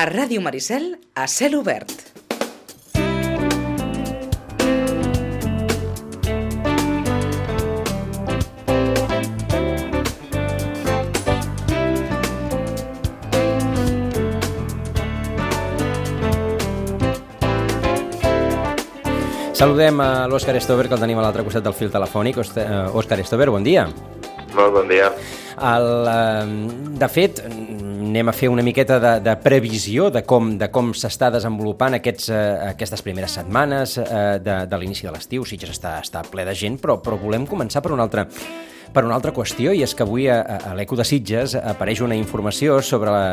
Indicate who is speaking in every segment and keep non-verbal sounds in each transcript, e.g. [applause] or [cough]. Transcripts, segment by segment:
Speaker 1: A Ràdio Maricel, a cel obert.
Speaker 2: Saludem a l'Òscar Estover, que el tenim a l'altre costat del fil telefònic. Òscar eh, Estover, bon dia.
Speaker 3: Molt bon dia.
Speaker 2: El, eh, de fet, anem a fer una miqueta de, de previsió de com, de com s'està desenvolupant aquests, uh, aquestes primeres setmanes uh, de, de l'inici de l'estiu. Sitges està, està ple de gent, però, però volem començar per una altra per una altra qüestió, i és que avui a, a l'Eco de Sitges apareix una informació sobre la,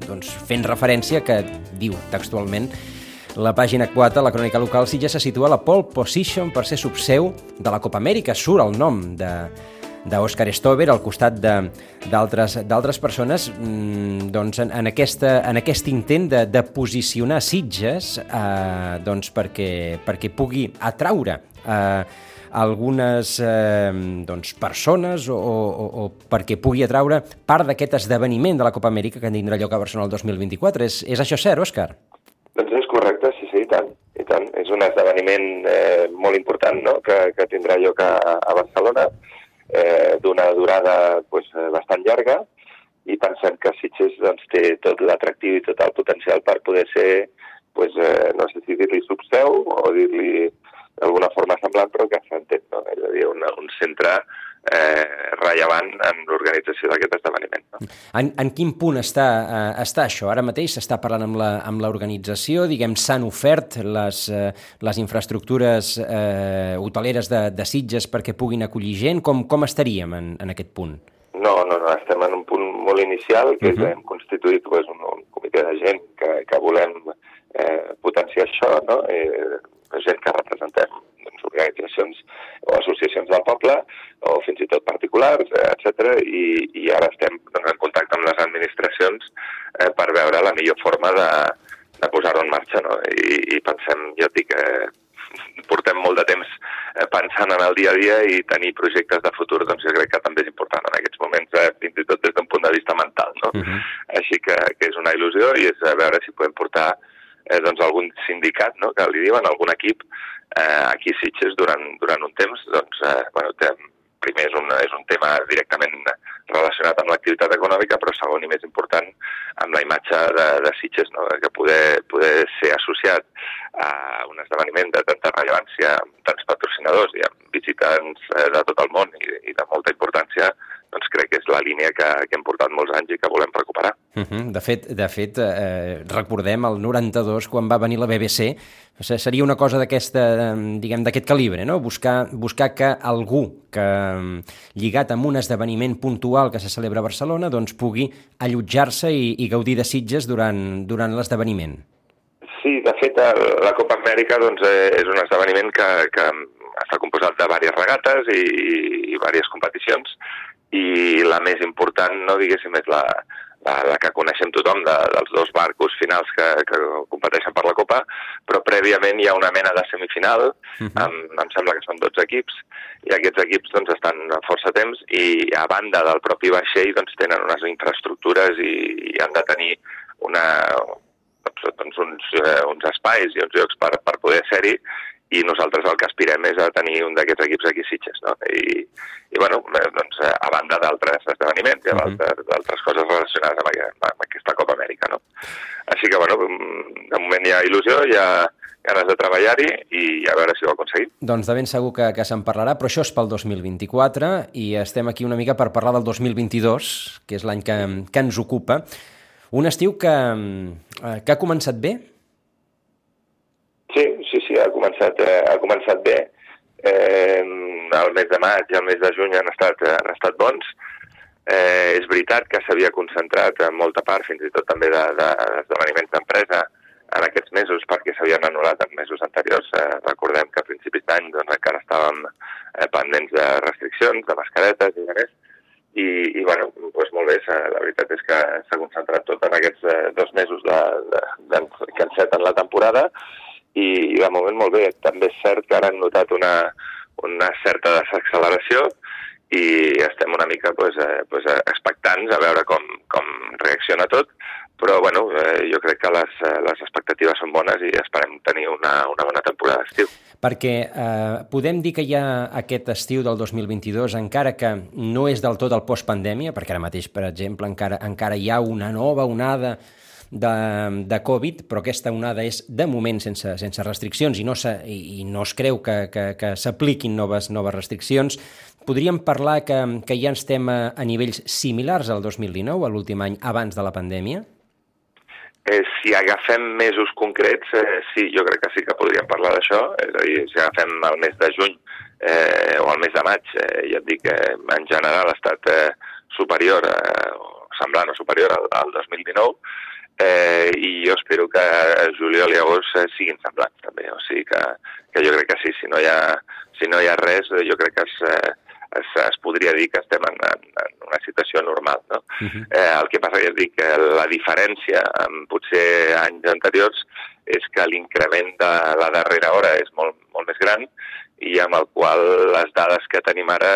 Speaker 2: doncs, fent referència que diu textualment la pàgina 4, la crònica local, Sitges se situa a la pole position per ser subseu de la Copa Amèrica. Surt el nom de, d'Òscar Stover al costat d'altres persones mmm, doncs en, en, aquesta, en aquest intent de, de posicionar Sitges eh, doncs perquè, perquè pugui atraure eh, algunes eh, doncs, persones o, o, o perquè pugui atraure part d'aquest esdeveniment de la Copa Amèrica que tindrà lloc a Barcelona el 2024. És, és això cert, Òscar?
Speaker 3: Doncs és correcte, sí, sí, i tant. I tant. És un esdeveniment eh, molt important no? que, que tindrà lloc a, a Barcelona, eh, d'una durada pues, bastant llarga, i pensem que Sitges doncs, té tot l'atractiu i tot el potencial per poder ser, pues, eh, no sé si dir-li subseu o dir-li d'alguna forma semblant, però que s'entén, no? és a dir, un, un centre eh, rellevant en l'organització d'aquest esdeveniment. No?
Speaker 2: En, en quin punt està, eh, està això? Ara mateix s'està parlant amb l'organització, diguem, s'han ofert les, eh, les infraestructures eh, hoteleres de, de Sitges perquè puguin acollir gent? Com, com estaríem en, en aquest punt?
Speaker 3: No, no, no, estem en un punt molt inicial, que uh -huh. mhm. hem constituït pues, un, un comitè de gent que, que volem eh, potenciar això, no? eh, gent que representem organitzacions o associacions del poble, o fins i tot particulars, eh, etc. I, i ara estem doncs, en contacte amb les administracions eh, per veure la millor forma de, de posar-ho en marxa. No? I, I pensem, jo et dic, eh, [laughs] portem molt de temps eh, pensant en el dia a dia i tenir projectes de futur, doncs jo crec que també és important en aquests moments, eh, fins i tot des d'un punt de vista mental. No? Uh -huh. Així que, que és una il·lusió i és a veure si podem portar eh, doncs algun sindicat, no?, que li diuen, algun equip, eh, aquí a Sitges durant, durant un temps, doncs, eh, bueno, primer és un, és un tema directament relacionat amb l'activitat econòmica, però segon i més important amb la imatge de, de Sitges, no? que poder, poder ser associat a un esdeveniment de tanta rellevància amb tants patrocinadors i amb visitants eh, de tot el món i, i de molta importància, doncs crec que és la línia que, que hem portat molts anys i que volem recuperar.
Speaker 2: Uh -huh. De fet, de fet eh, recordem el 92, quan va venir la BBC, seria una cosa d'aquesta, diguem, d'aquest calibre, no? Buscar, buscar que algú que, lligat amb un esdeveniment puntual que se celebra a Barcelona, doncs pugui allotjar-se i, i gaudir de Sitges durant, durant l'esdeveniment.
Speaker 3: Sí, de fet, la Copa Amèrica doncs, eh, és un esdeveniment que, que està composat de diverses regates i, i diverses competicions i la més important, no diguéssim, és la, la, la que coneixem tothom de, dels dos barcos finals que, que competeixen per la Copa, però prèviament hi ha una mena de semifinal, uh -huh. amb, em sembla que són 12 equips, i aquests equips doncs, estan força temps i a banda del propi vaixell doncs, tenen unes infraestructures i, i han de tenir una, doncs, uns, eh, uns espais i uns llocs per, per poder ser-hi i nosaltres el que aspirem és a tenir un d'aquests equips aquí a Sitges, no? I, i bueno, eh, doncs, eh, a banda d'altres esdeveniments i uh -huh. d'altres coses relacionades amb, amb, aquesta Copa Amèrica, no? Així que, bueno, mm, de moment hi ha il·lusió, hi ha ganes de treballar-hi i a veure si ho aconseguim.
Speaker 2: Doncs de ben segur que, que se'n parlarà, però això és pel 2024 i estem aquí una mica per parlar del 2022, que és l'any que, que ens ocupa. Un estiu que, eh, que ha començat bé,
Speaker 3: Sí, sí, ha començat, eh, ha començat bé. Eh, el mes de maig i el mes de juny han estat, han estat bons. Eh, és veritat que s'havia concentrat en molta part, fins i tot també d'esdeveniments de, d'empresa, en aquests mesos perquè s'havien anul·lat en mesos anteriors. Eh, recordem que a principis d'any doncs, encara estàvem eh, pendents de restriccions, de mascaretes i de més, i, i bueno, doncs molt bé, la veritat és que s'ha concentrat tot en aquests eh, dos mesos de, de, de, que enceten la temporada i, de moment molt bé. També és cert que ara hem notat una, una certa desacceleració i estem una mica pues, eh, pues, expectants a veure com, com reacciona tot, però bueno, eh, jo crec que les, eh, les expectatives són bones i esperem tenir una, una bona temporada d'estiu.
Speaker 2: Perquè eh, podem dir que ha aquest estiu del 2022, encara que no és del tot el postpandèmia, perquè ara mateix, per exemple, encara, encara hi ha una nova onada de, de Covid, però aquesta onada és de moment sense, sense restriccions i no, se, i, no es creu que, que, que s'apliquin noves, noves restriccions. Podríem parlar que, que ja estem a, a nivells similars al 2019, a l'últim any abans de la pandèmia?
Speaker 3: Eh, si agafem mesos concrets, eh, sí, jo crec que sí que podríem parlar d'això. És a dir, si agafem el mes de juny eh, o el mes de maig, eh, ja et dic que eh, en general ha estat eh, superior, eh, semblant o superior al, al 2019, eh, i jo espero que juliol i agost eh, siguin semblants també. O sigui que, que jo crec que sí, si no hi ha, si no hi ha res, jo crec que es, eh, es, es podria dir que estem en, en, en una situació normal. No? Uh -huh. eh, el que passa que ja dic que la diferència amb potser anys anteriors és que l'increment de la darrera hora és molt, molt més gran i amb el qual les dades que tenim ara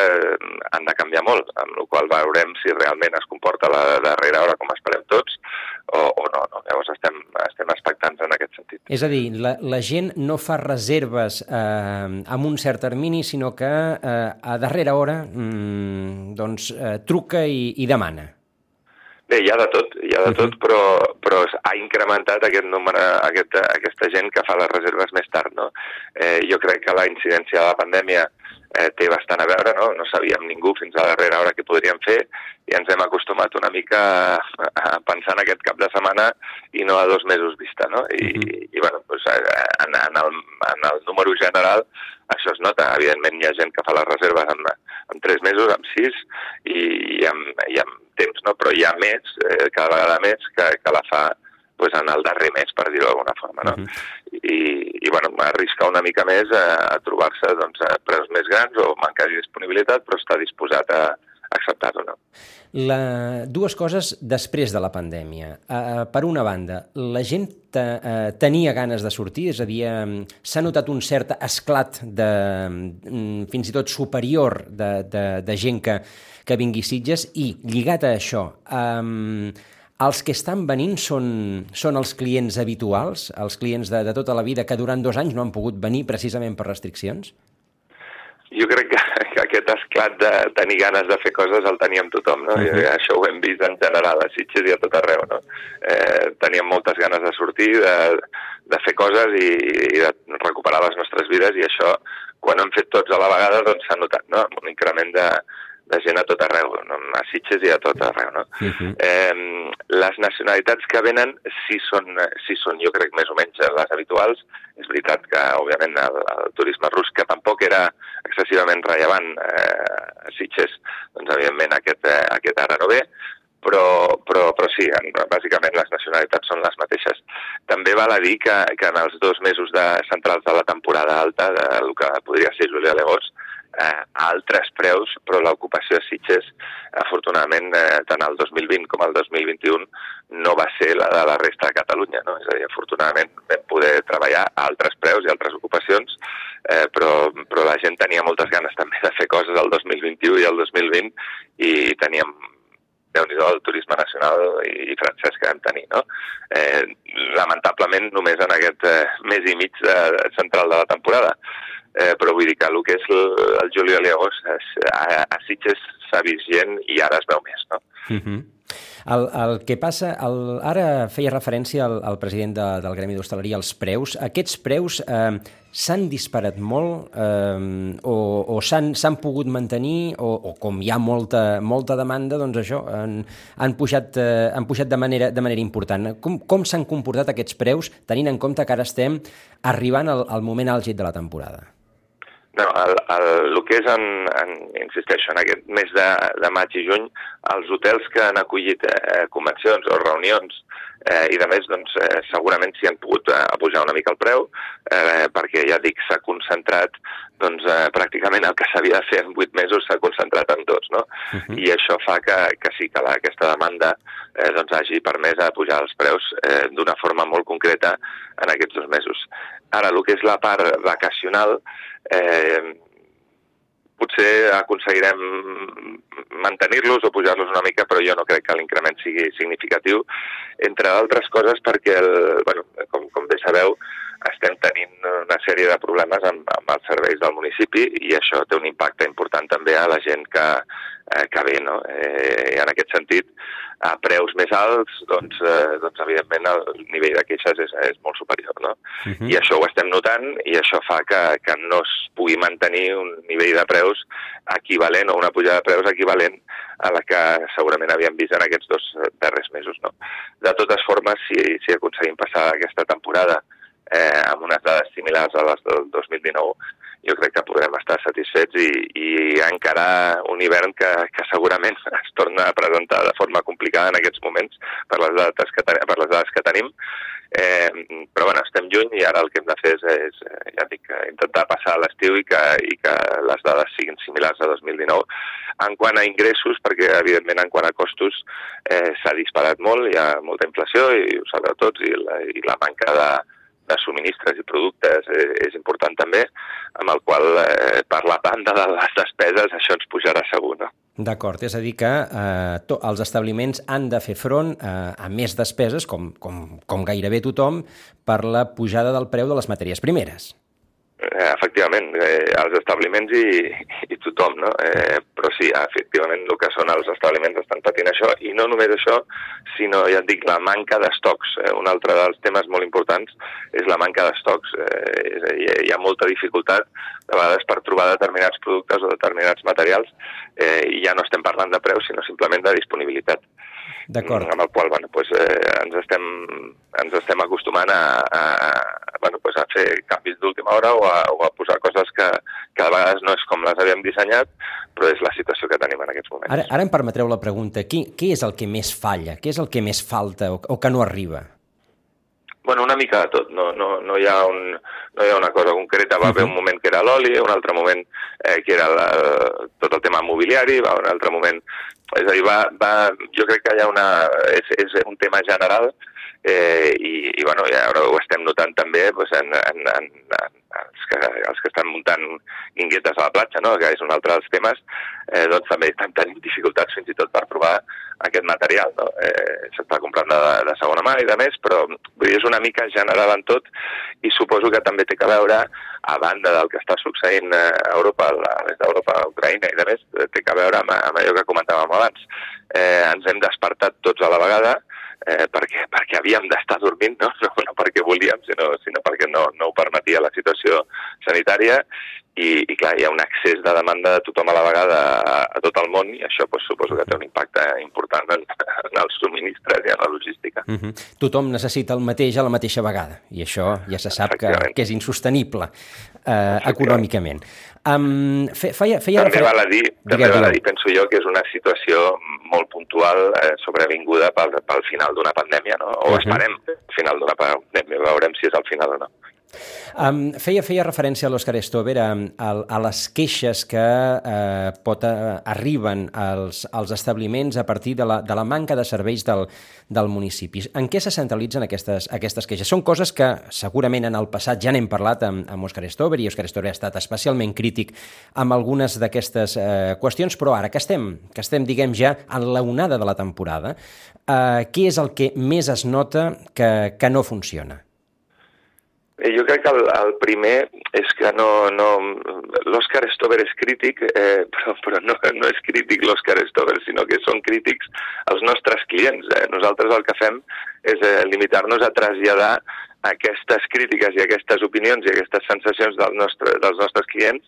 Speaker 3: han de canviar molt, amb el qual veurem si realment es comporta la darrera hora com esperem tots o, o no, no. Llavors estem, estem expectants en aquest sentit.
Speaker 2: És a dir, la, la gent no fa reserves eh, amb un cert termini, sinó que eh, a darrera hora mm, doncs, eh, truca i, i demana.
Speaker 3: Bé, hi ha de tot, hi ha de tot, -huh. però, però ha incrementat aquest número, aquest, aquesta gent que fa les reserves més tard, no? Eh, jo crec que la incidència de la pandèmia eh, té bastant a veure, no? No sabíem ningú fins a la darrera hora què podríem fer i ens hem acostumat una mica a, a pensar en aquest cap de setmana i no a dos mesos vista, no? I, uh -huh. i bueno, doncs, en, en, el, en el número general això es nota. Evidentment hi ha gent que fa les reserves en, en tres mesos, en sis, i, i, amb, i amb temps, no? però hi ha més, eh, cada vegada més, que, que la fa pues, en el darrer mes, per dir-ho d'alguna forma. No? Uh -huh. I, i bueno, arriscar una mica més a, a trobar-se doncs, a preus més grans o mancar de disponibilitat, però està disposat a, acceptar-ho, no?
Speaker 2: La, dues coses després de la pandèmia. Uh, per una banda, la gent te, uh, tenia ganes de sortir, és a dir, um, s'ha notat un cert esclat de, um, fins i tot superior de, de, de gent que, que vingui Sitges i, lligat a això, um, els que estan venint són, són els clients habituals, els clients de, de tota la vida que durant dos anys no han pogut venir precisament per restriccions?
Speaker 3: Jo crec que, que aquest esclat de tenir ganes de fer coses el teníem tothom, no? Uh -huh. I això ho hem vist en general a Sitges i a tot arreu, no? Eh, teníem moltes ganes de sortir, de, de fer coses i, i de recuperar les nostres vides i això, quan hem fet tots a la vegada, doncs s'ha notat, no? Un increment de, de gent a tot arreu, no? a Sitges i a tot arreu. No? Uh -huh. eh, les nacionalitats que venen sí són, sí són, jo crec, més o menys les habituals. És veritat que, òbviament, el, el turisme rus, que tampoc era excessivament rellevant eh, a Sitges, doncs, evidentment, aquest, eh, aquest ara no ve, però, però, però sí, en, bàsicament les nacionalitats són les mateixes. També val a dir que, que en els dos mesos de centrals de la temporada alta, del que podria ser julià l'agost, eh, a altres preus, però l'ocupació de Sitges, afortunadament, eh, tant el 2020 com el 2021, no va ser la de la resta de Catalunya. No? És a dir, afortunadament vam poder treballar a altres preus i altres ocupacions, eh, però, però la gent tenia moltes ganes també de fer coses el 2021 i el 2020 i teníem déu nhi el turisme nacional i, i francès que vam tenir. No? Eh, lamentablement, només en aquest eh, mes i mig de, de central de la temporada eh, però vull dir que el que és el, el juliol i agost a, a Sitges s'ha vist gent i ara es veu més, no?
Speaker 2: Mhm. -huh. El, el que passa, el, ara feia referència al, al president de, del Gremi d'Hostaleria als preus. Aquests preus eh, s'han disparat molt eh, o, o s'han pogut mantenir o, o com hi ha molta, molta demanda, doncs això, han, han, pujat, eh, han pujat de manera, de manera important. Com, com s'han comportat aquests preus tenint en compte que ara estem arribant al, al moment àlgid de la temporada?
Speaker 3: No, el, el, el que és, en, en, insisteixo, en aquest mes de, de maig i juny, els hotels que han acollit eh, convencions o reunions eh, i de més, doncs, eh, segurament s'hi han pogut eh, pujar una mica el preu, eh, perquè ja dic, s'ha concentrat, doncs, eh, pràcticament el que s'havia de fer en vuit mesos s'ha concentrat en dos, no? Uh -huh. I això fa que, que sí, que la, aquesta demanda eh, doncs, hagi permès a pujar els preus eh, d'una forma molt concreta en aquests dos mesos. Ara, el que és la part vacacional, eh, potser aconseguirem mantenir-los o pujar-los una mica, però jo no crec que l'increment sigui significatiu, entre altres coses perquè, el, bueno, com, com bé sabeu, estem tenint una sèrie de problemes amb, amb els serveis del municipi i això té un impacte important també a la gent que, eh, que ve. No? Eh, en aquest sentit, a preus més alts, doncs, eh, doncs evidentment el nivell de queixes és, és molt superior. No? Uh -huh. I això ho estem notant i això fa que, que no es pugui mantenir un nivell de preus equivalent o una pujada de preus equivalent a la que segurament havíem vist en aquests dos darrers mesos. No? De totes formes, si, si aconseguim passar aquesta temporada eh, amb unes dades similars a les del 2019, jo crec que podrem estar satisfets i, i encarar un hivern que, que segurament [laughs] es torna a presentar de forma complicada en aquests moments per les dades que, ten, per les dades que tenim. Eh, però bueno, estem lluny i ara el que hem de fer és, és ja dic, intentar passar l'estiu i, que, i que les dades siguin similars a 2019. En quant a ingressos, perquè evidentment en quant a costos eh, s'ha disparat molt, hi ha molta inflació i ho sabeu tots, i la, i la manca de, de subministres i productes eh, és important també, amb el qual eh, per la banda de les despeses això ens pujarà segur, no?
Speaker 2: D'acord, és a dir que eh, to, els establiments han de fer front eh, a més despeses, com, com, com gairebé tothom, per la pujada del preu de les matèries primeres.
Speaker 3: Eh, efectivament, eh, els establiments i, i tothom, no? Eh, però sí, efectivament, el que són els establiments estan patint això, i no només això, sinó, ja et dic, la manca d'estocs. Eh, un altre dels temes molt importants és la manca d'estocs. Eh, és dir, hi ha molta dificultat, de vegades, per trobar determinats productes o determinats materials, eh, i ja no estem parlant de preus, sinó simplement de disponibilitat.
Speaker 2: D'acord.
Speaker 3: Amb el qual, bueno, pues, eh, ens, estem, ens estem acostumant a, a, bueno, pues, a fer canvis d'última hora o a, o a posar coses que, que a vegades no és com les havíem dissenyat, però és la situació que tenim en aquests moments.
Speaker 2: Ara, ara em permetreu la pregunta, qui, què és el que més falla? Què és el que més falta o, o que no arriba?
Speaker 3: Bueno, una mica de tot, no, no, no, hi, ha un, no hi ha una cosa concreta. Va haver un moment que era l'oli, un altre moment eh, que era la, tot el tema mobiliari, va un altre moment. És a dir, va, va, jo crec que hi ha una, és, és un tema general eh, i, i bueno, ja ara ho estem notant també doncs, en, en, en, en els, que, els que estan muntant guinguetes a la platja, no? que és un altre dels temes, eh, doncs també estan tenint dificultats fins i tot per trobar aquest material. No? Eh, S'està comprant de, de segona mà i de més, però vull dir, és una mica general en tot i suposo que també té que veure, a banda del que està succeint a Europa, a l'est d'Europa, a Ucraïna i de més, té que veure amb, amb allò que comentàvem abans. Eh, ens hem despertat tots a la vegada, eh, perquè, perquè havíem d'estar dormint, no? [laughs] no, no perquè volíem, sinó, sinó perquè no, no ho permetia la situació sanitària, i, i clar, hi ha un excés de demanda de tothom a la vegada a, a tot el món i això pues, suposo que té un impacte important en, [laughs] en els subministres i en la logística.
Speaker 2: Uh -huh. Tothom necessita el mateix a la mateixa vegada i això ja se sap que, que és insostenible eh, econòmicament. Um, feia, feia
Speaker 3: també val a dir, també val a dir, penso jo, que és una situació molt puntual eh, sobrevinguda pel, pel final d'una pandèmia, no? o uh -huh. esperem el final d'una pandèmia, veurem si és el final o no.
Speaker 2: Um, feia, feia referència a l'Òscar Stover a, a, les queixes que eh, pot, a, arriben als, als establiments a partir de la, de la manca de serveis del, del municipi. En què se centralitzen aquestes, aquestes queixes? Són coses que segurament en el passat ja n'hem parlat amb, amb Òscar Stover i Òscar Stover ha estat especialment crític amb algunes d'aquestes eh, qüestions, però ara que estem, que estem diguem ja en la onada de la temporada, eh, què és el que més es nota que, que no funciona?
Speaker 3: Eh, jo crec que el, el primer és que no... no L'Òscar Stover és crític, eh, però, però no, no és crític l'Òscar Stover, sinó que són crítics els nostres clients. Eh? Nosaltres el que fem és eh, limitar-nos a traslladar aquestes crítiques i aquestes opinions i aquestes sensacions del nostre, dels nostres clients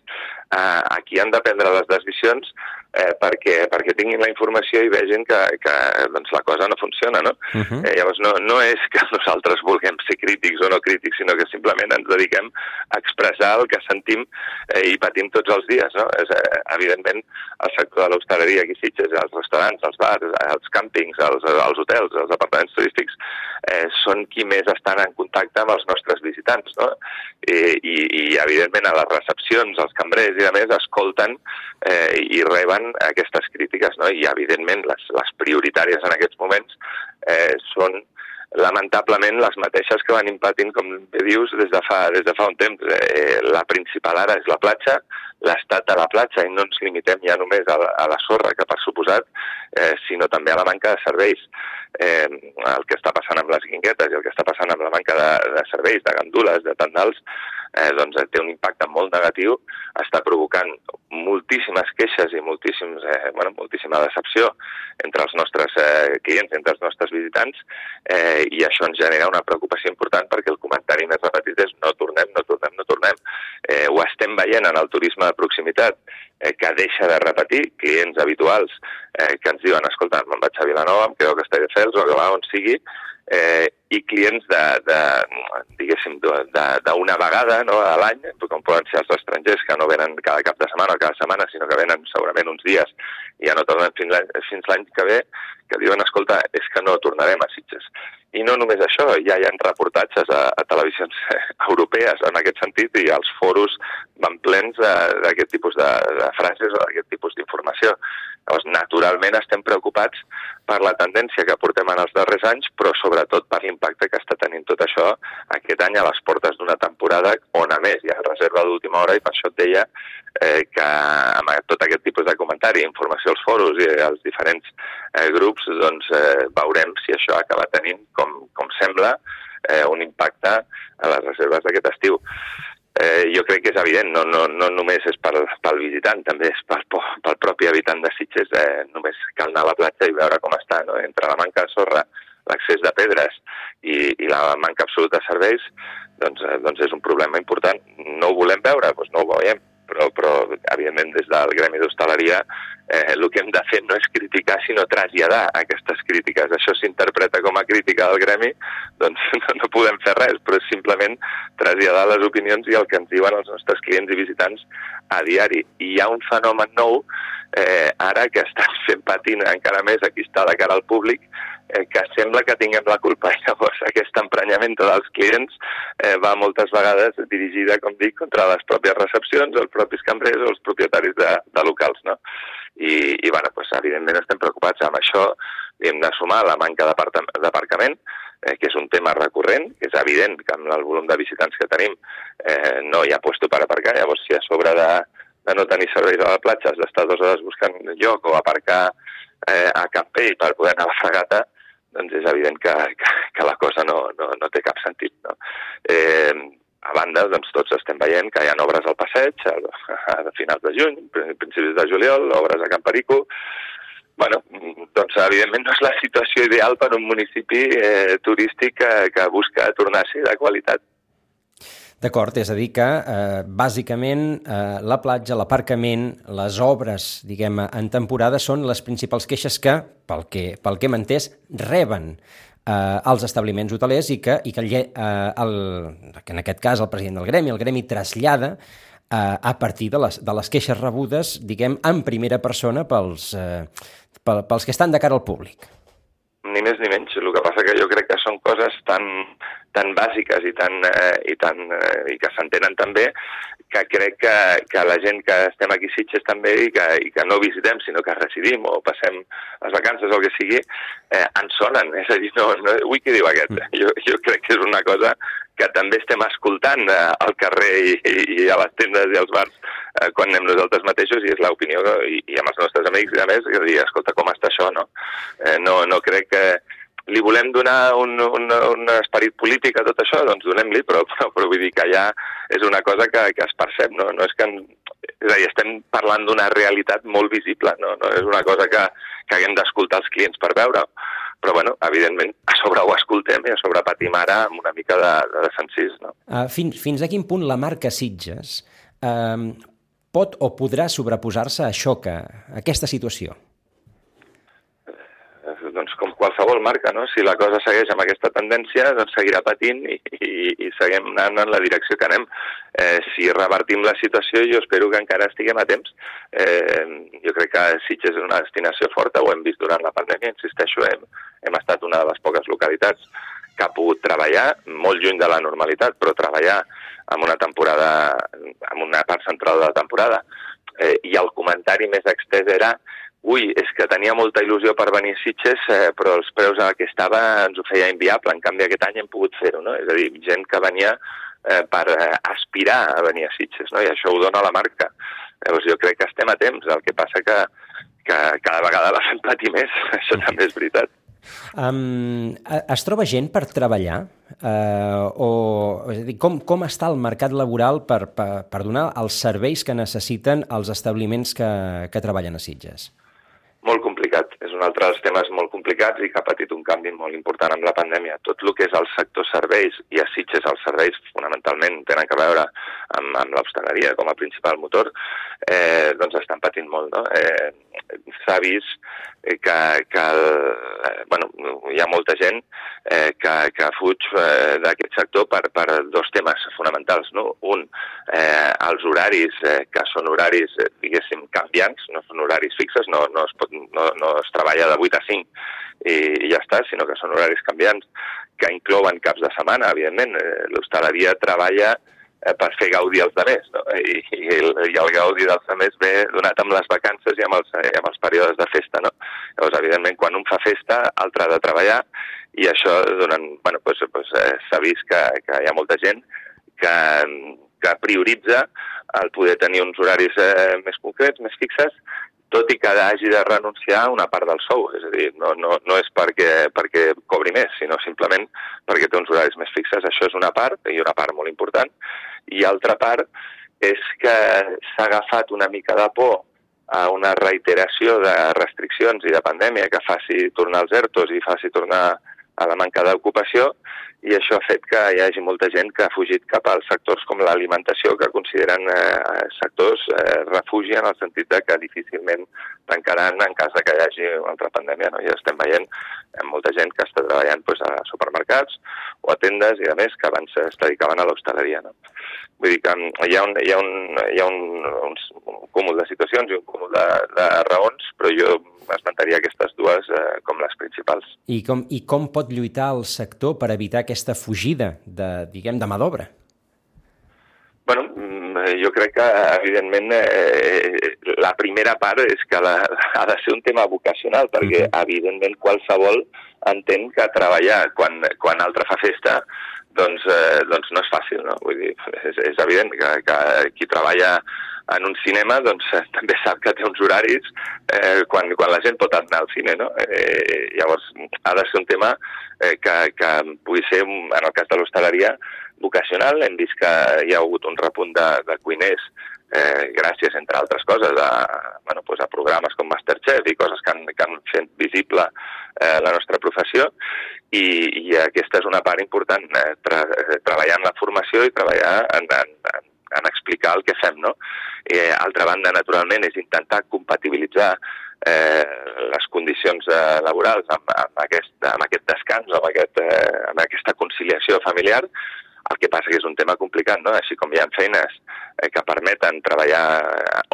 Speaker 3: eh, a qui han de prendre les decisions eh, perquè, perquè tinguin la informació i vegin que, que doncs, la cosa no funciona. No? Uh -huh. eh, llavors, no, no és que [laughs] nosaltres vulguem ser crítics o no crítics, sinó que simplement ens dediquem a expressar el que sentim eh, i patim tots els dies. No? És, eh, evidentment, el sector de l'hostaleria aquí Sitges, els restaurants, els bars, els càmpings, els, els hotels, els apartaments turístics, eh, són qui més estan en contacte amb els nostres visitants, no? I, i, i evidentment, a les recepcions, els cambrers i a més escolten eh, i reben aquestes crítiques, no? I, evidentment, les, les prioritàries en aquests moments eh, són lamentablement les mateixes que van impatint, com bé dius, des de fa, des de fa un temps. Eh, la principal ara és la platja, l'estat de la platja i no ens limitem ja només a la, a la sorra, que per suposat, eh, sinó també a la manca de serveis. Eh, el que està passant amb les guinguetes i el que està passant amb la manca de, de serveis, de gandules, de tendals, eh, doncs té un impacte molt negatiu, està provocant moltíssimes queixes i moltíssims, eh, bueno, moltíssima decepció entre els nostres eh, clients, entre els nostres visitants, eh, i això ens genera una preocupació important perquè el comentari més repetit és no tornem, no tornem, no tornem. Eh, ho estem veient en el turisme de proximitat, eh, que deixa de repetir, clients habituals eh, que ens diuen, escolta, me'n vaig a Vilanova, em quedo a Castelldefels o a on sigui, eh, i clients de, de diguéssim, d'una vegada no, a l'any, com poden ser els estrangers que no venen cada cap de setmana o cada setmana, sinó que venen segurament uns dies i ja no tornen fins l'any que ve, que diuen, escolta, és que no tornarem a Sitges. I no només això, ja hi ha reportatges a, a televisions [laughs] europees en aquest sentit i els foros van plens d'aquest tipus de, de frases o d'aquest tipus d'informació. Llavors, naturalment estem preocupats per la tendència que portem en els darrers anys, però sobretot per l'impacte que està tenint tot això aquest any a les portes d'una temporada on, a més, hi ha reserva d'última hora i per això et deia eh, que amb tot aquest tipus de comentari, informació als foros i als diferents eh, grups, doncs eh, veurem si això acaba tenint, com, com sembla, eh, un impacte a les reserves d'aquest estiu eh, jo crec que és evident, no, no, no només és pel, pel visitant, també és pel, pel propi habitant de Sitges. Eh, només cal anar a la platja i veure com està, no? entre la manca de sorra, l'accés de pedres i, i la manca absoluta de serveis, doncs, eh, doncs és un problema important. No ho volem veure? Doncs no ho veiem però, però evidentment des del Gremi d'Hostaleria eh, el que hem de fer no és criticar sinó traslladar aquestes crítiques. Això s'interpreta com a crítica del Gremi, [laughs] doncs no, no podem fer res, però és simplement traslladar les opinions i el que ens diuen els nostres clients i visitants a diari. I hi ha un fenomen nou eh, ara que estan [laughs] fent patint encara més aquí està de cara al públic, eh, que sembla que tinguem la culpa. [laughs] Llavors, aquest emprenyament dels clients eh, va moltes vegades dirigida, com dic, contra les pròpies recepcions, els propis cambrers o els propietaris de, de locals, no? I, i bueno, pues, evidentment estem preocupats amb això, hem de sumar la manca d'aparcament, eh, que és un tema recurrent, que és evident que amb el volum de visitants que tenim eh, no hi ha puesto per aparcar, llavors si a sobre de, de no tenir serveis a la platja has d'estar dues hores buscant lloc o aparcar eh, a Campell per poder anar a la fregata, doncs és evident que, que, que la cosa no, no, no té cap sentit. No? Eh, a banda, doncs, tots estem veient que hi ha obres al passeig a, a finals de juny, principis de juliol, obres a Camp Perico, bueno, doncs evidentment no és la situació ideal per un municipi eh, turístic que, que busca tornar-s'hi de qualitat.
Speaker 2: D'acord, és a dir que, eh, bàsicament, eh, la platja, l'aparcament, les obres, diguem en temporada, són les principals queixes que, pel que, pel que hem entès, reben eh, els establiments hotelers i que, i que, eh, el, que en aquest cas el president del gremi, el gremi trasllada eh, a partir de les, de les queixes rebudes, diguem, en primera persona pels, eh, pels que estan de cara al públic.
Speaker 3: Ni més ni menys. El que passa que jo crec que són coses tan tan bàsiques i, tan, eh, i, tan, eh, i que s'entenen també que crec que, que la gent que estem aquí a Sitges també i que, i que no visitem sinó que residim o passem les vacances o el que sigui, eh, ens sonen. És a dir, no, no, ui, què diu aquest? Mm. Jo, jo crec que és una cosa que també estem escoltant eh, al carrer i, i a les tendes i als bars eh, quan anem nosaltres mateixos i és l'opinió i, i amb els nostres amics i a més, dir, escolta, com està això, no? Eh, no, no crec que li volem donar un, un, un esperit polític a tot això, doncs donem-li, però, però, però vull dir que ja és una cosa que, que es percep, no, no és que... És a dir, estem parlant d'una realitat molt visible, no, no és una cosa que, que haguem d'escoltar els clients per veure però bueno, evidentment, a sobre ho escoltem i a sobre patim ara amb una mica de, de desencís. No?
Speaker 2: Uh, fins, fins a quin punt la marca Sitges uh, pot o podrà sobreposar-se a això que, a aquesta situació?
Speaker 3: doncs com qualsevol marca, no? si la cosa segueix amb aquesta tendència, doncs seguirà patint i, i, i seguim anant en la direcció que anem. Eh, si revertim la situació, jo espero que encara estiguem a temps. Eh, jo crec que Sitges és una destinació forta, ho hem vist durant la pandèmia, insisteixo, hem, hem estat una de les poques localitats que ha pogut treballar, molt lluny de la normalitat, però treballar amb una temporada, amb una part central de la temporada. Eh, I el comentari més extès era ui, és que tenia molta il·lusió per venir a Sitges, eh, però els preus a què estava ens ho feia inviable. En canvi, aquest any hem pogut fer-ho, no? És a dir, gent que venia eh, per eh, aspirar a venir a Sitges, no? I això ho dona la marca. Llavors jo crec que estem a temps, el que passa que, que cada vegada la fem patir més, [laughs] això també és veritat.
Speaker 2: Um, es troba gent per treballar? Uh, o, és a dir, com, com està el mercat laboral per, per, per donar els serveis que necessiten els establiments que, que treballen a Sitges?
Speaker 3: Molt complicat. És un altre dels temes molt complicats i que ha patit un canvi molt important amb la pandèmia. Tot el que és el sector serveis, i a Sitges els serveis fonamentalment tenen que veure amb, amb l'hostaleria com a principal motor, eh, doncs estan patint molt. No? Eh, S'ha vist que, que el, eh, bueno, hi ha molta gent eh, que, que fuig eh, d'aquest sector per, per dos temes fonamentals. No? Un, eh, els horaris, eh, que són horaris, eh, diguéssim, canviants, no són horaris fixes, no, no, es, pot, no, no es treballa de 8 a 5 i, i ja està, sinó que són horaris canviants que inclouen caps de setmana, evidentment. Eh, L'hostaleria treballa eh, per fer gaudir els altres, no? I, i, el, i el gaudi dels altres ve donat amb les vacances i amb els, i amb els períodes de festa, no? Llavors, evidentment, quan un fa festa, altre ha de treballar, i això durant, bueno, pues, eh, s'ha vist que, que hi ha molta gent que, que prioritza el poder tenir uns horaris eh, més concrets, més fixes, tot i que hagi de renunciar a una part del sou. És a dir, no, no, no és perquè, perquè cobri més, sinó simplement perquè té uns horaris més fixes. Això és una part, i una part molt important. I altra part és que s'ha agafat una mica de por a una reiteració de restriccions i de pandèmia que faci tornar els ERTOs i faci tornar a la manca d'ocupació i això ha fet que hi hagi molta gent que ha fugit cap als sectors com l'alimentació, que consideren eh, sectors eh, refugi en el sentit de que difícilment tancaran en cas que hi hagi una altra pandèmia. No? I estem veient eh, molta gent que està treballant pues, a supermercats o a tendes i a més que abans es dedicaven a l'hostaleria. No? Vull dir que mm, hi ha un, hi ha un, hi ha un, un, un cúmul de situacions i un cúmul de, de raons, però jo esmentaria aquestes dues eh, com les principals.
Speaker 2: I com, I com pot lluitar el sector per evitar aquesta fugida de, diguem, de mà d'obra?
Speaker 3: Bueno, mm, jo crec que, evidentment, eh, la primera part és que la, ha de ser un tema vocacional, perquè, uh -huh. evidentment, qualsevol entén que treballar quan, quan altre fa festa doncs, eh, doncs no és fàcil, no? Vull dir, és, és evident que, que qui treballa en un cinema doncs, eh, també sap que té uns horaris eh, quan, quan la gent pot anar al cine. No? Eh, llavors, ha de ser un tema eh, que, que pugui ser, en el cas de l'hostaleria, vocacional. Hem vist que hi ha hagut un repunt de, de cuiners eh, gràcies, entre altres coses, a, bueno, pues a programes com Masterchef i coses que han, que han fet visible eh, la nostra professió i, i aquesta és una part important, eh, tra, eh, treballar en la formació i treballar en, en, en en explicar el que fem, no? Eh, altra banda, naturalment, és intentar compatibilitzar eh, les condicions eh, laborals amb, amb, aquest, amb aquest descans, amb, aquest, eh, amb aquesta conciliació familiar, el que passa que és un tema complicat, no? Així com hi ha feines eh, que permeten treballar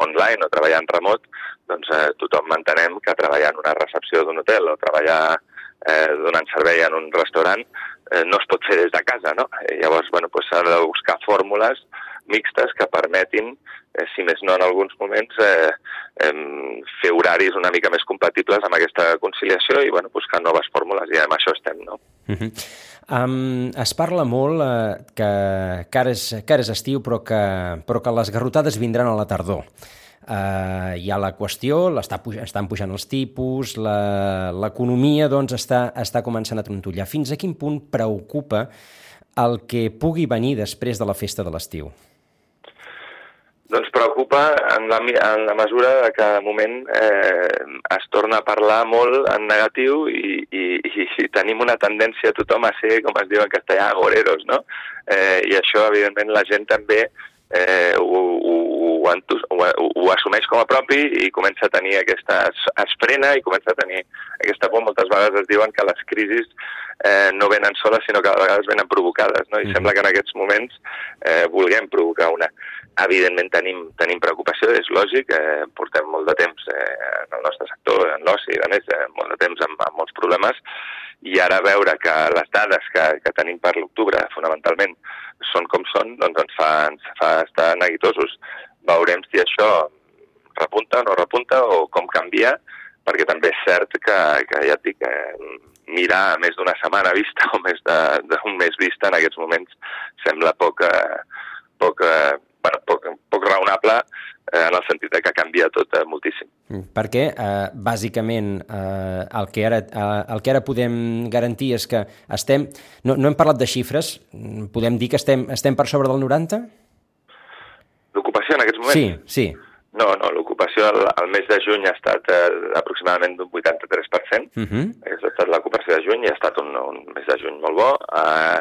Speaker 3: online o treballar en remot, doncs eh, tothom entenem que treballar en una recepció d'un hotel o treballar eh, donant servei en un restaurant eh, no es pot fer des de casa, no? I llavors, bueno, doncs s'ha de buscar fórmules mixtes que permetin, eh, si més no en alguns moments, eh, eh, fer horaris una mica més compatibles amb aquesta conciliació i bueno, buscar noves fórmules i amb això estem. No? Uh -huh.
Speaker 2: um, es parla molt eh, que, que, ara és, que ara és estiu però que, però que les garrotades vindran a la tardor. Uh, hi ha la qüestió, està, estan pujant els tipus, l'economia doncs, està, està començant a trontollar. Fins a quin punt preocupa el que pugui venir després de la festa de l'estiu?
Speaker 3: Doncs preocupa en la, en la mesura que de moment eh, es torna a parlar molt en negatiu i, i, i tenim una tendència a tothom a ser, com es diu en castellà, agoreros, no? Eh, I això, evidentment, la gent també eh, ho, ho, ho, ho, ho assumeix com a propi i comença a tenir aquesta... es frena i comença a tenir aquesta por. Moltes vegades es diuen que les crisis eh, no venen soles, sinó que a vegades venen provocades, no? I mm. sembla que en aquests moments eh, vulguem provocar una. Evidentment tenim, tenim preocupació, és lògic, eh, portem molt de temps eh, en el nostre sector, en l'oci, a més, eh, molt de temps amb, amb molts problemes, i ara veure que les dades que, que tenim per l'octubre, fonamentalment, són com són, doncs ens fa, ens fa estar neguitosos. Veurem si això repunta o no repunta o com canvia, perquè també és cert que, que ja et dic, eh, mirar més d'una setmana vista [laughs] o més d'un mes vista en aquests moments sembla poc, eh, poc, eh, bueno, poc, poc raonable eh, en el sentit que canvia tot eh, moltíssim.
Speaker 2: Mm, perquè, eh, bàsicament, eh, el, que ara, eh, el que ara podem garantir és que estem... No, no hem parlat de xifres, mm, podem dir que estem, estem per sobre del 90?
Speaker 3: L'ocupació en aquests moments?
Speaker 2: Sí, sí.
Speaker 3: No, no, l'ocupació al, al mes de juny ha estat eh, aproximadament d'un 83%. Uh -huh. Aquesta ha estat l'ocupació de juny i ha estat un, un mes de juny molt bo. Eh,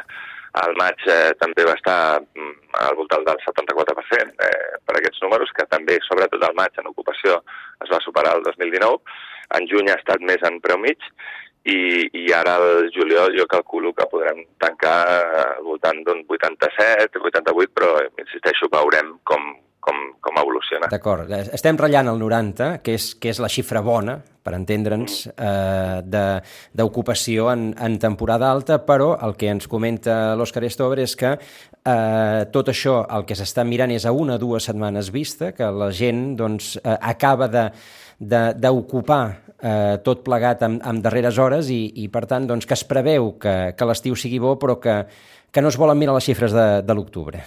Speaker 3: el maig eh, també va estar mm, al voltant del 74% eh, per aquests números, que també, sobretot al maig, en ocupació es va superar el 2019. En juny ha estat més en preu mig i, i ara al juliol jo calculo que podrem tancar al voltant d'un 87, 88, però insisteixo, veurem com, com, com evoluciona.
Speaker 2: D'acord. Estem ratllant el 90, que és, que és la xifra bona, per entendre'ns, eh, d'ocupació en, en temporada alta, però el que ens comenta l'Òscar Estover és que eh, tot això el que s'està mirant és a una o dues setmanes vista, que la gent doncs, eh, acaba de d'ocupar eh, tot plegat amb, amb darreres hores i, i per tant, doncs, que es preveu que, que l'estiu sigui bo, però que, que no es volen mirar les xifres de, de l'octubre.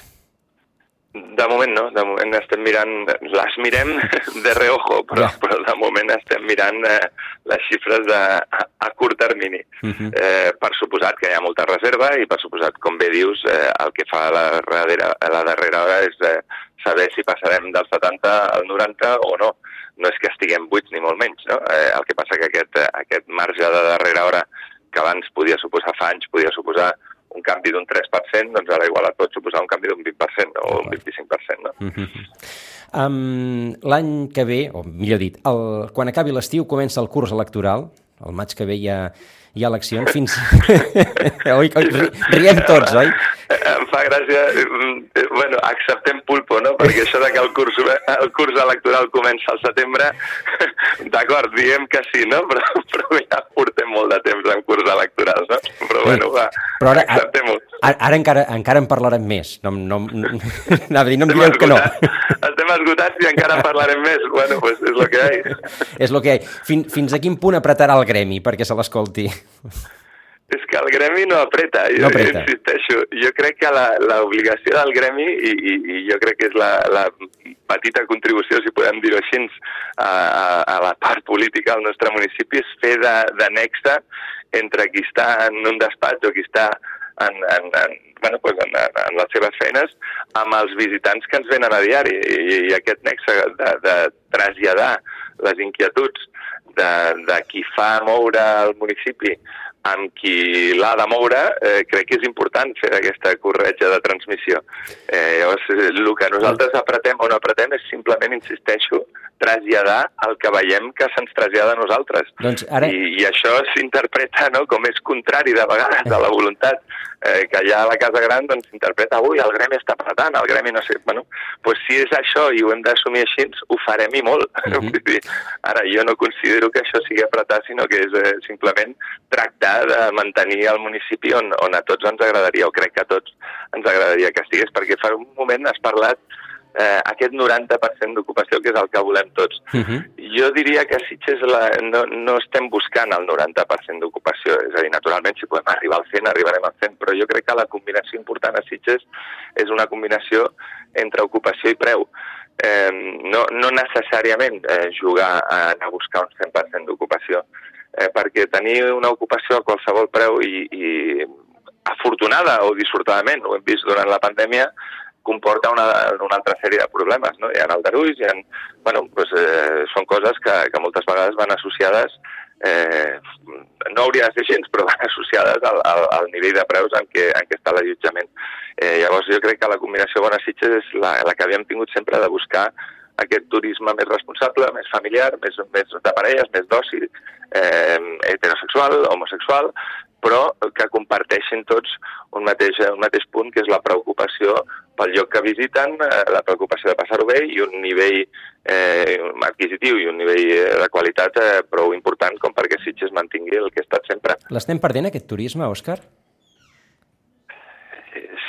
Speaker 3: De moment no, de moment estem mirant, les mirem [laughs] de reojo, però, ja. però de moment estem mirant eh, les xifres de, a, a curt termini. Uh mhm. -huh. eh, per suposat que hi ha molta reserva i per suposat, com bé dius, eh, el que fa la, darrera, la darrera hora és eh, saber si passarem del 70 al 90 o no. No és que estiguem buits ni molt menys, no? Eh, el que passa que aquest, aquest marge de darrera hora que abans podia suposar fa anys, podia suposar un canvi d'un 3%, doncs ara igual et pot suposar un canvi d'un 20% o un 25%. No? Mm -hmm.
Speaker 2: um, L'any que ve, o millor dit, el, quan acabi l'estiu comença el curs electoral, el maig que ve hi ha, hi ha eleccions fins... [laughs] oi, oi, riem tots, oi?
Speaker 3: Em fa gràcia... Eh, bueno, acceptem pulpo, no? Perquè això de que el curs, el curs electoral comença al setembre, [laughs] d'acord, diem que sí, no? Però, però ja portem molt de temps en curs electorals, no? Però bueno, va,
Speaker 2: però ara, acceptem-ho. Ara, ara encara, encara en parlarem més. No, no, [laughs] no, no, no em direu que no.
Speaker 3: Estem esgotats i encara en parlarem més. Bueno, pues és el que hi. [laughs]
Speaker 2: És el que hi. Fin, fins a quin punt apretarà el gremi perquè se l'escolti?
Speaker 3: És que el gremi no apreta, jo, no apreta. insisteixo. Jo crec que l'obligació del gremi, i, i, i jo crec que és la, la petita contribució, si podem dir-ho així, a, a, a la part política del nostre municipi, és fer de, de nexe entre qui està en un despatx o qui està en, en, en, bueno, en, en, en les seves feines amb els visitants que ens venen a diari. I, i aquest nexe de, de traslladar les inquietuds de, de qui fa moure el municipi amb qui l'ha de moure, eh, crec que és important fer aquesta corretja de transmissió. Eh, llavors, el que nosaltres apretem o no apretem és simplement, insisteixo, traslladar el que veiem que se'ns trasllada a nosaltres. Doncs ara... I, I això s'interpreta no, com és contrari de vegades a la voluntat eh, que allà a la Casa Gran doncs s'interpreta, ui, el gremi està apretant, el gremi no sé... Bueno, doncs si és això i ho hem d'assumir així, ho farem i molt. Uh mhm. [laughs] -huh. Ara, jo no considero que això sigui apretar, sinó que és eh, simplement tractar de mantenir el municipi on, on a tots ens agradaria, o crec que a tots ens agradaria que estigués, perquè fa un moment has parlat eh, aquest 90% d'ocupació que és el que volem tots. Uh -huh. Jo diria que a Sitges la, no, no estem buscant el 90% d'ocupació, és a dir, naturalment si podem arribar al 100 arribarem al 100, però jo crec que la combinació important a Sitges és una combinació entre ocupació i preu. Eh, no, no necessàriament eh, jugar a, a buscar un 100% d'ocupació, eh, perquè tenir una ocupació a qualsevol preu i, i afortunada o dissortadament, ho hem vist durant la pandèmia, comporta una, una altra sèrie de problemes. No? Hi ha aldarulls, hi ha, bueno, doncs, eh, són coses que, que moltes vegades van associades, eh, no hauria de ser gens, però van associades al, al, al nivell de preus en què, en què està l'allotjament. Eh, llavors jo crec que la combinació Bona Sitges és la, la que havíem tingut sempre de buscar aquest turisme més responsable, més familiar, més, més de parelles, més d'oci, eh, heterosexual, homosexual, però que comparteixin tots un mateix, un mateix punt, que és la preocupació pel lloc que visiten, eh, la preocupació de passar-ho bé i un nivell eh, adquisitiu i un nivell eh, de qualitat eh, prou important com perquè Sitges mantingui el que ha estat sempre.
Speaker 2: L'estem perdent, aquest turisme, Òscar?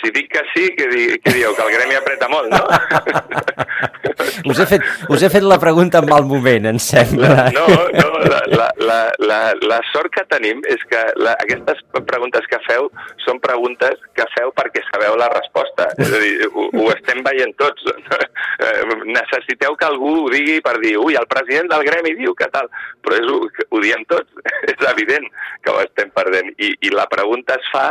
Speaker 3: Si dic que sí, que, di, que dieu que el gremi apreta molt, no? [laughs]
Speaker 2: us, he fet, us he fet la pregunta en mal moment, em sembla.
Speaker 3: No, no, la, la, la, la, la sort que tenim és que la, aquestes preguntes que feu són preguntes que feu perquè sabeu la resposta. És a dir, ho, ho estem veient tots. necessiteu que algú ho digui per dir ui, el president del gremi diu que tal, però és, ho, ho diem tots, [laughs] és evident que ho estem perdent i, i la pregunta es fa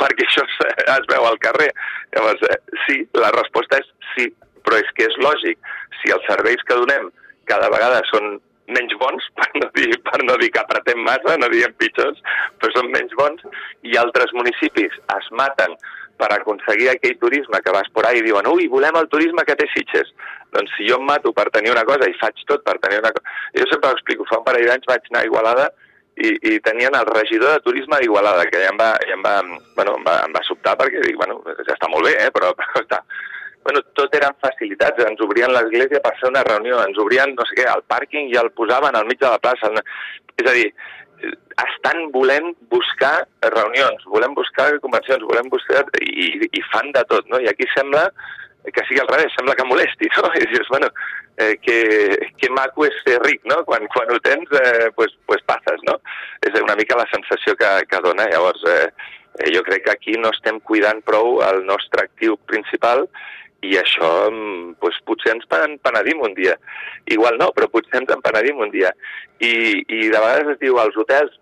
Speaker 3: perquè això es, es veu al carrer. Llavors, eh, sí, la resposta és sí, però és que és lògic. Si els serveis que donem cada vegada són menys bons, [laughs] per no dir, per no dir que apretem massa, no diem pitjors, però són menys bons, i altres municipis es maten per aconseguir aquell turisme que vas por ahí i diuen ui, volem el turisme que té Sitges. Doncs si jo em mato per tenir una cosa i faig tot per tenir una cosa... Jo sempre ho explico, fa un parell d'anys vaig anar a Igualada i, i tenien el regidor de turisme d'Igualada, que ja em va, ja em va, bueno, em va, em va sobtar perquè dic, bueno, ja està molt bé, eh, però, [laughs] però està, bueno, tot eren facilitats, ens obrien l'església per fer una reunió, ens obrien, no sé què, el pàrquing i el posaven al mig de la plaça. És a dir, estan volent buscar reunions, volem buscar convencions, volem buscar... i, i fan de tot, no? I aquí sembla que sigui al revés, sembla que molesti, no? [laughs] I dius, bueno, eh, que, que maco és ser ric, no? Quan, quan ho tens, eh, pues, pues passes, no? És una mica la sensació que, que dona. Llavors, eh, jo crec que aquí no estem cuidant prou el nostre actiu principal i això mm, doncs, potser ens penedim un dia. Igual no, però potser ens en penedim un dia. I, I de vegades es diu als hotels,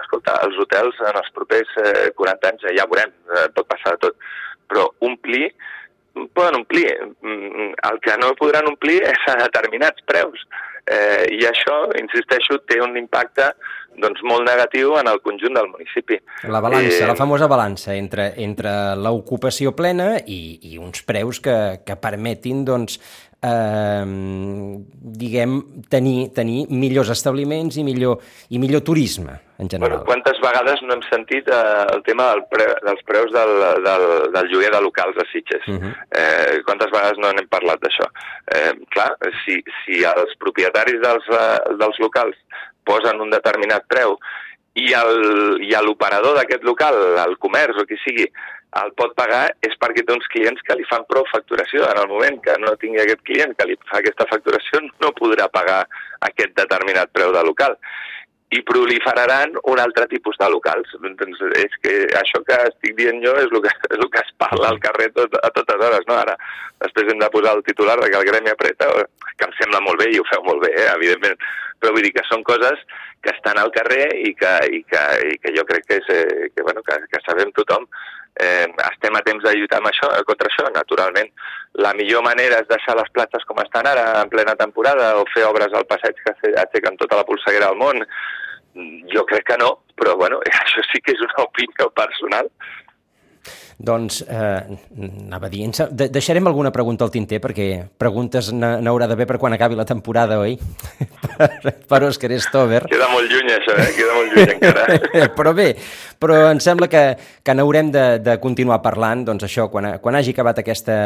Speaker 3: escolta, els hotels en els propers eh, 40 anys ja veurem, eh, pot passar de tot, però omplir, poden omplir. Mm, el que no podran omplir [laughs] és a determinats preus. Eh, I això, insisteixo, té un impacte doncs, molt negatiu en el conjunt del municipi.
Speaker 2: La balança, eh... la famosa balança entre, entre l'ocupació plena i, i uns preus que, que permetin doncs, eh, diguem, tenir, tenir millors establiments i millor, i millor turisme, en general.
Speaker 3: Bueno, quantes vegades no hem sentit eh, el tema del pre, dels preus del, del, del lloguer de locals a Sitges? Uh -huh. eh, quantes vegades no n'hem parlat d'això? Eh, clar, si, si els propietaris dels, eh, dels locals posen un determinat preu i l'operador d'aquest local, el comerç o qui sigui, el pot pagar és perquè té uns clients que li fan prou facturació. En el moment que no tingui aquest client que li fa aquesta facturació, no podrà pagar aquest determinat preu de local i proliferaran un altre tipus de locals. Doncs és que això que estic dient jo és el que, és el que es parla al carrer tot, a totes hores. No? Ara, després hem de posar el titular de que el gremi apreta, que em sembla molt bé i ho feu molt bé, eh, evidentment. Però vull dir que són coses que estan al carrer i que, i que, i que jo crec que, és, eh, que, bueno, que, que sabem tothom. Eh, estem a temps de lluitar amb això, contra això, naturalment. La millor manera és deixar les platges com estan ara, en plena temporada, o fer obres al passeig que aixequen tota la polseguera al món, jo crec que no, però bueno, [laughs] això sí que és una opinió personal.
Speaker 2: Doncs, eh, anava dient, de deixarem alguna pregunta al tinter, perquè preguntes n'haurà d'haver per quan acabi la temporada, oi? [laughs] per, per Òscar Stover.
Speaker 3: Queda molt lluny, això, eh? Queda molt lluny [laughs] encara.
Speaker 2: però bé, però em sembla que, que n'haurem de, de continuar parlant, doncs això, quan, quan hagi acabat aquesta,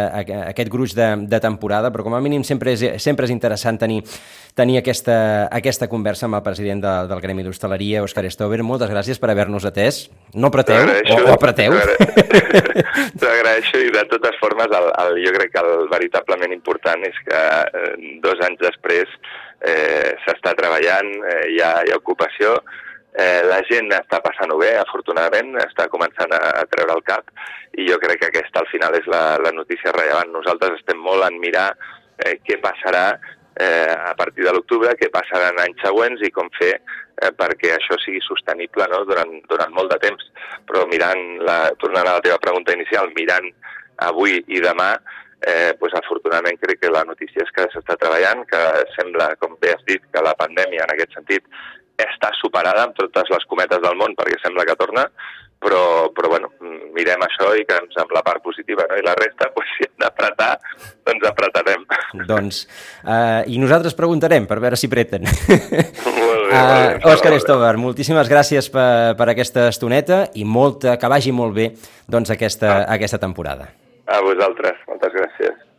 Speaker 2: aquest gruix de, de temporada, però com a mínim sempre és, sempre és interessant tenir, tenir aquesta, aquesta conversa amb el president de, del Gremi d'Hostaleria, Òscar Stover. Moltes gràcies per haver-nos atès. No apreteu, o, o apreteu.
Speaker 3: T'ho agraeixo i de totes formes el, el, jo crec que el veritablement important és que eh, dos anys després eh, s'està treballant, eh, hi, ha, hi ha ocupació, eh, la gent està passant-ho bé, afortunadament, està començant a, a treure el cap i jo crec que aquesta al final és la, la notícia rellevant. Nosaltres estem molt en mirar eh, què passarà eh, a partir de l'octubre, què passarà en anys següents i com fer eh, perquè això sigui sostenible no? durant, durant molt de temps. Però mirant, la, tornant a la teva pregunta inicial, mirant avui i demà, eh, pues afortunadament crec que la notícia és que s'està treballant, que sembla, com bé has dit, que la pandèmia en aquest sentit està superada amb totes les cometes del món perquè sembla que torna, però, però bueno, mirem això i que ens amb la part positiva, no? I la resta, [laughs] pues, si hem d'apretar, doncs apretarem.
Speaker 2: Doncs, uh, i nosaltres preguntarem per veure si preten.
Speaker 3: Molt bé, uh,
Speaker 2: Òscar Estover, moltíssimes gràcies per, per aquesta estoneta i molta, que vagi molt bé doncs, aquesta, ah. aquesta temporada.
Speaker 3: A vosaltres, moltes gràcies.